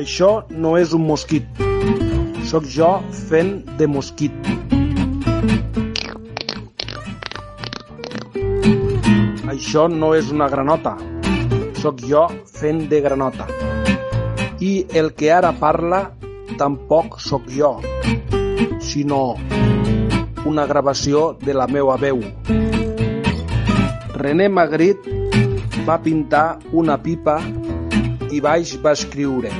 Això no és un mosquit. Sóc jo fent de mosquit. Això no és una granota. Sóc jo fent de granota. I el que ara parla tampoc sóc jo, sinó una gravació de la meva veu. René Magritte va pintar una pipa i baix va escriure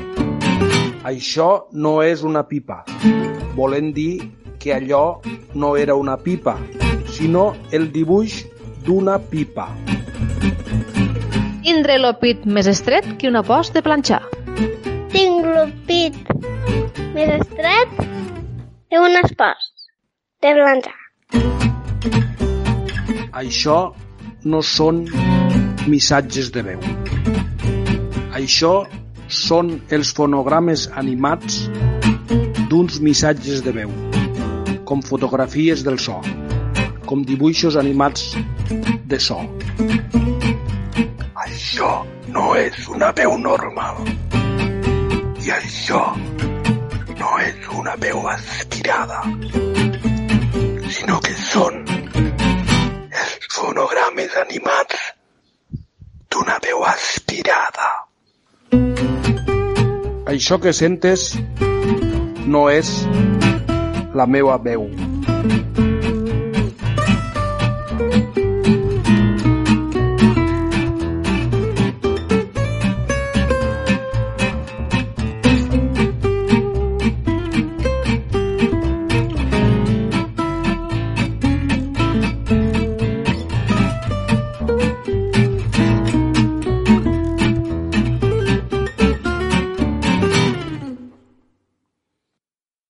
Això no és una pipa, volent dir que allò no era una pipa, sinó el dibuix d'una pipa. Tindre el pit més estret que una post de planxar. Tinc el pit més estret que un espòs de planxar. Això no són missatges de veu. Això són els fonogrames animats d'uns missatges de veu, com fotografies del so, com dibuixos animats de so. Això no és una veu normal. I això no és una veu aspirada, sinó que són els fonogrames animats d'una veu aspirada. Això que sentes no és la meva veu.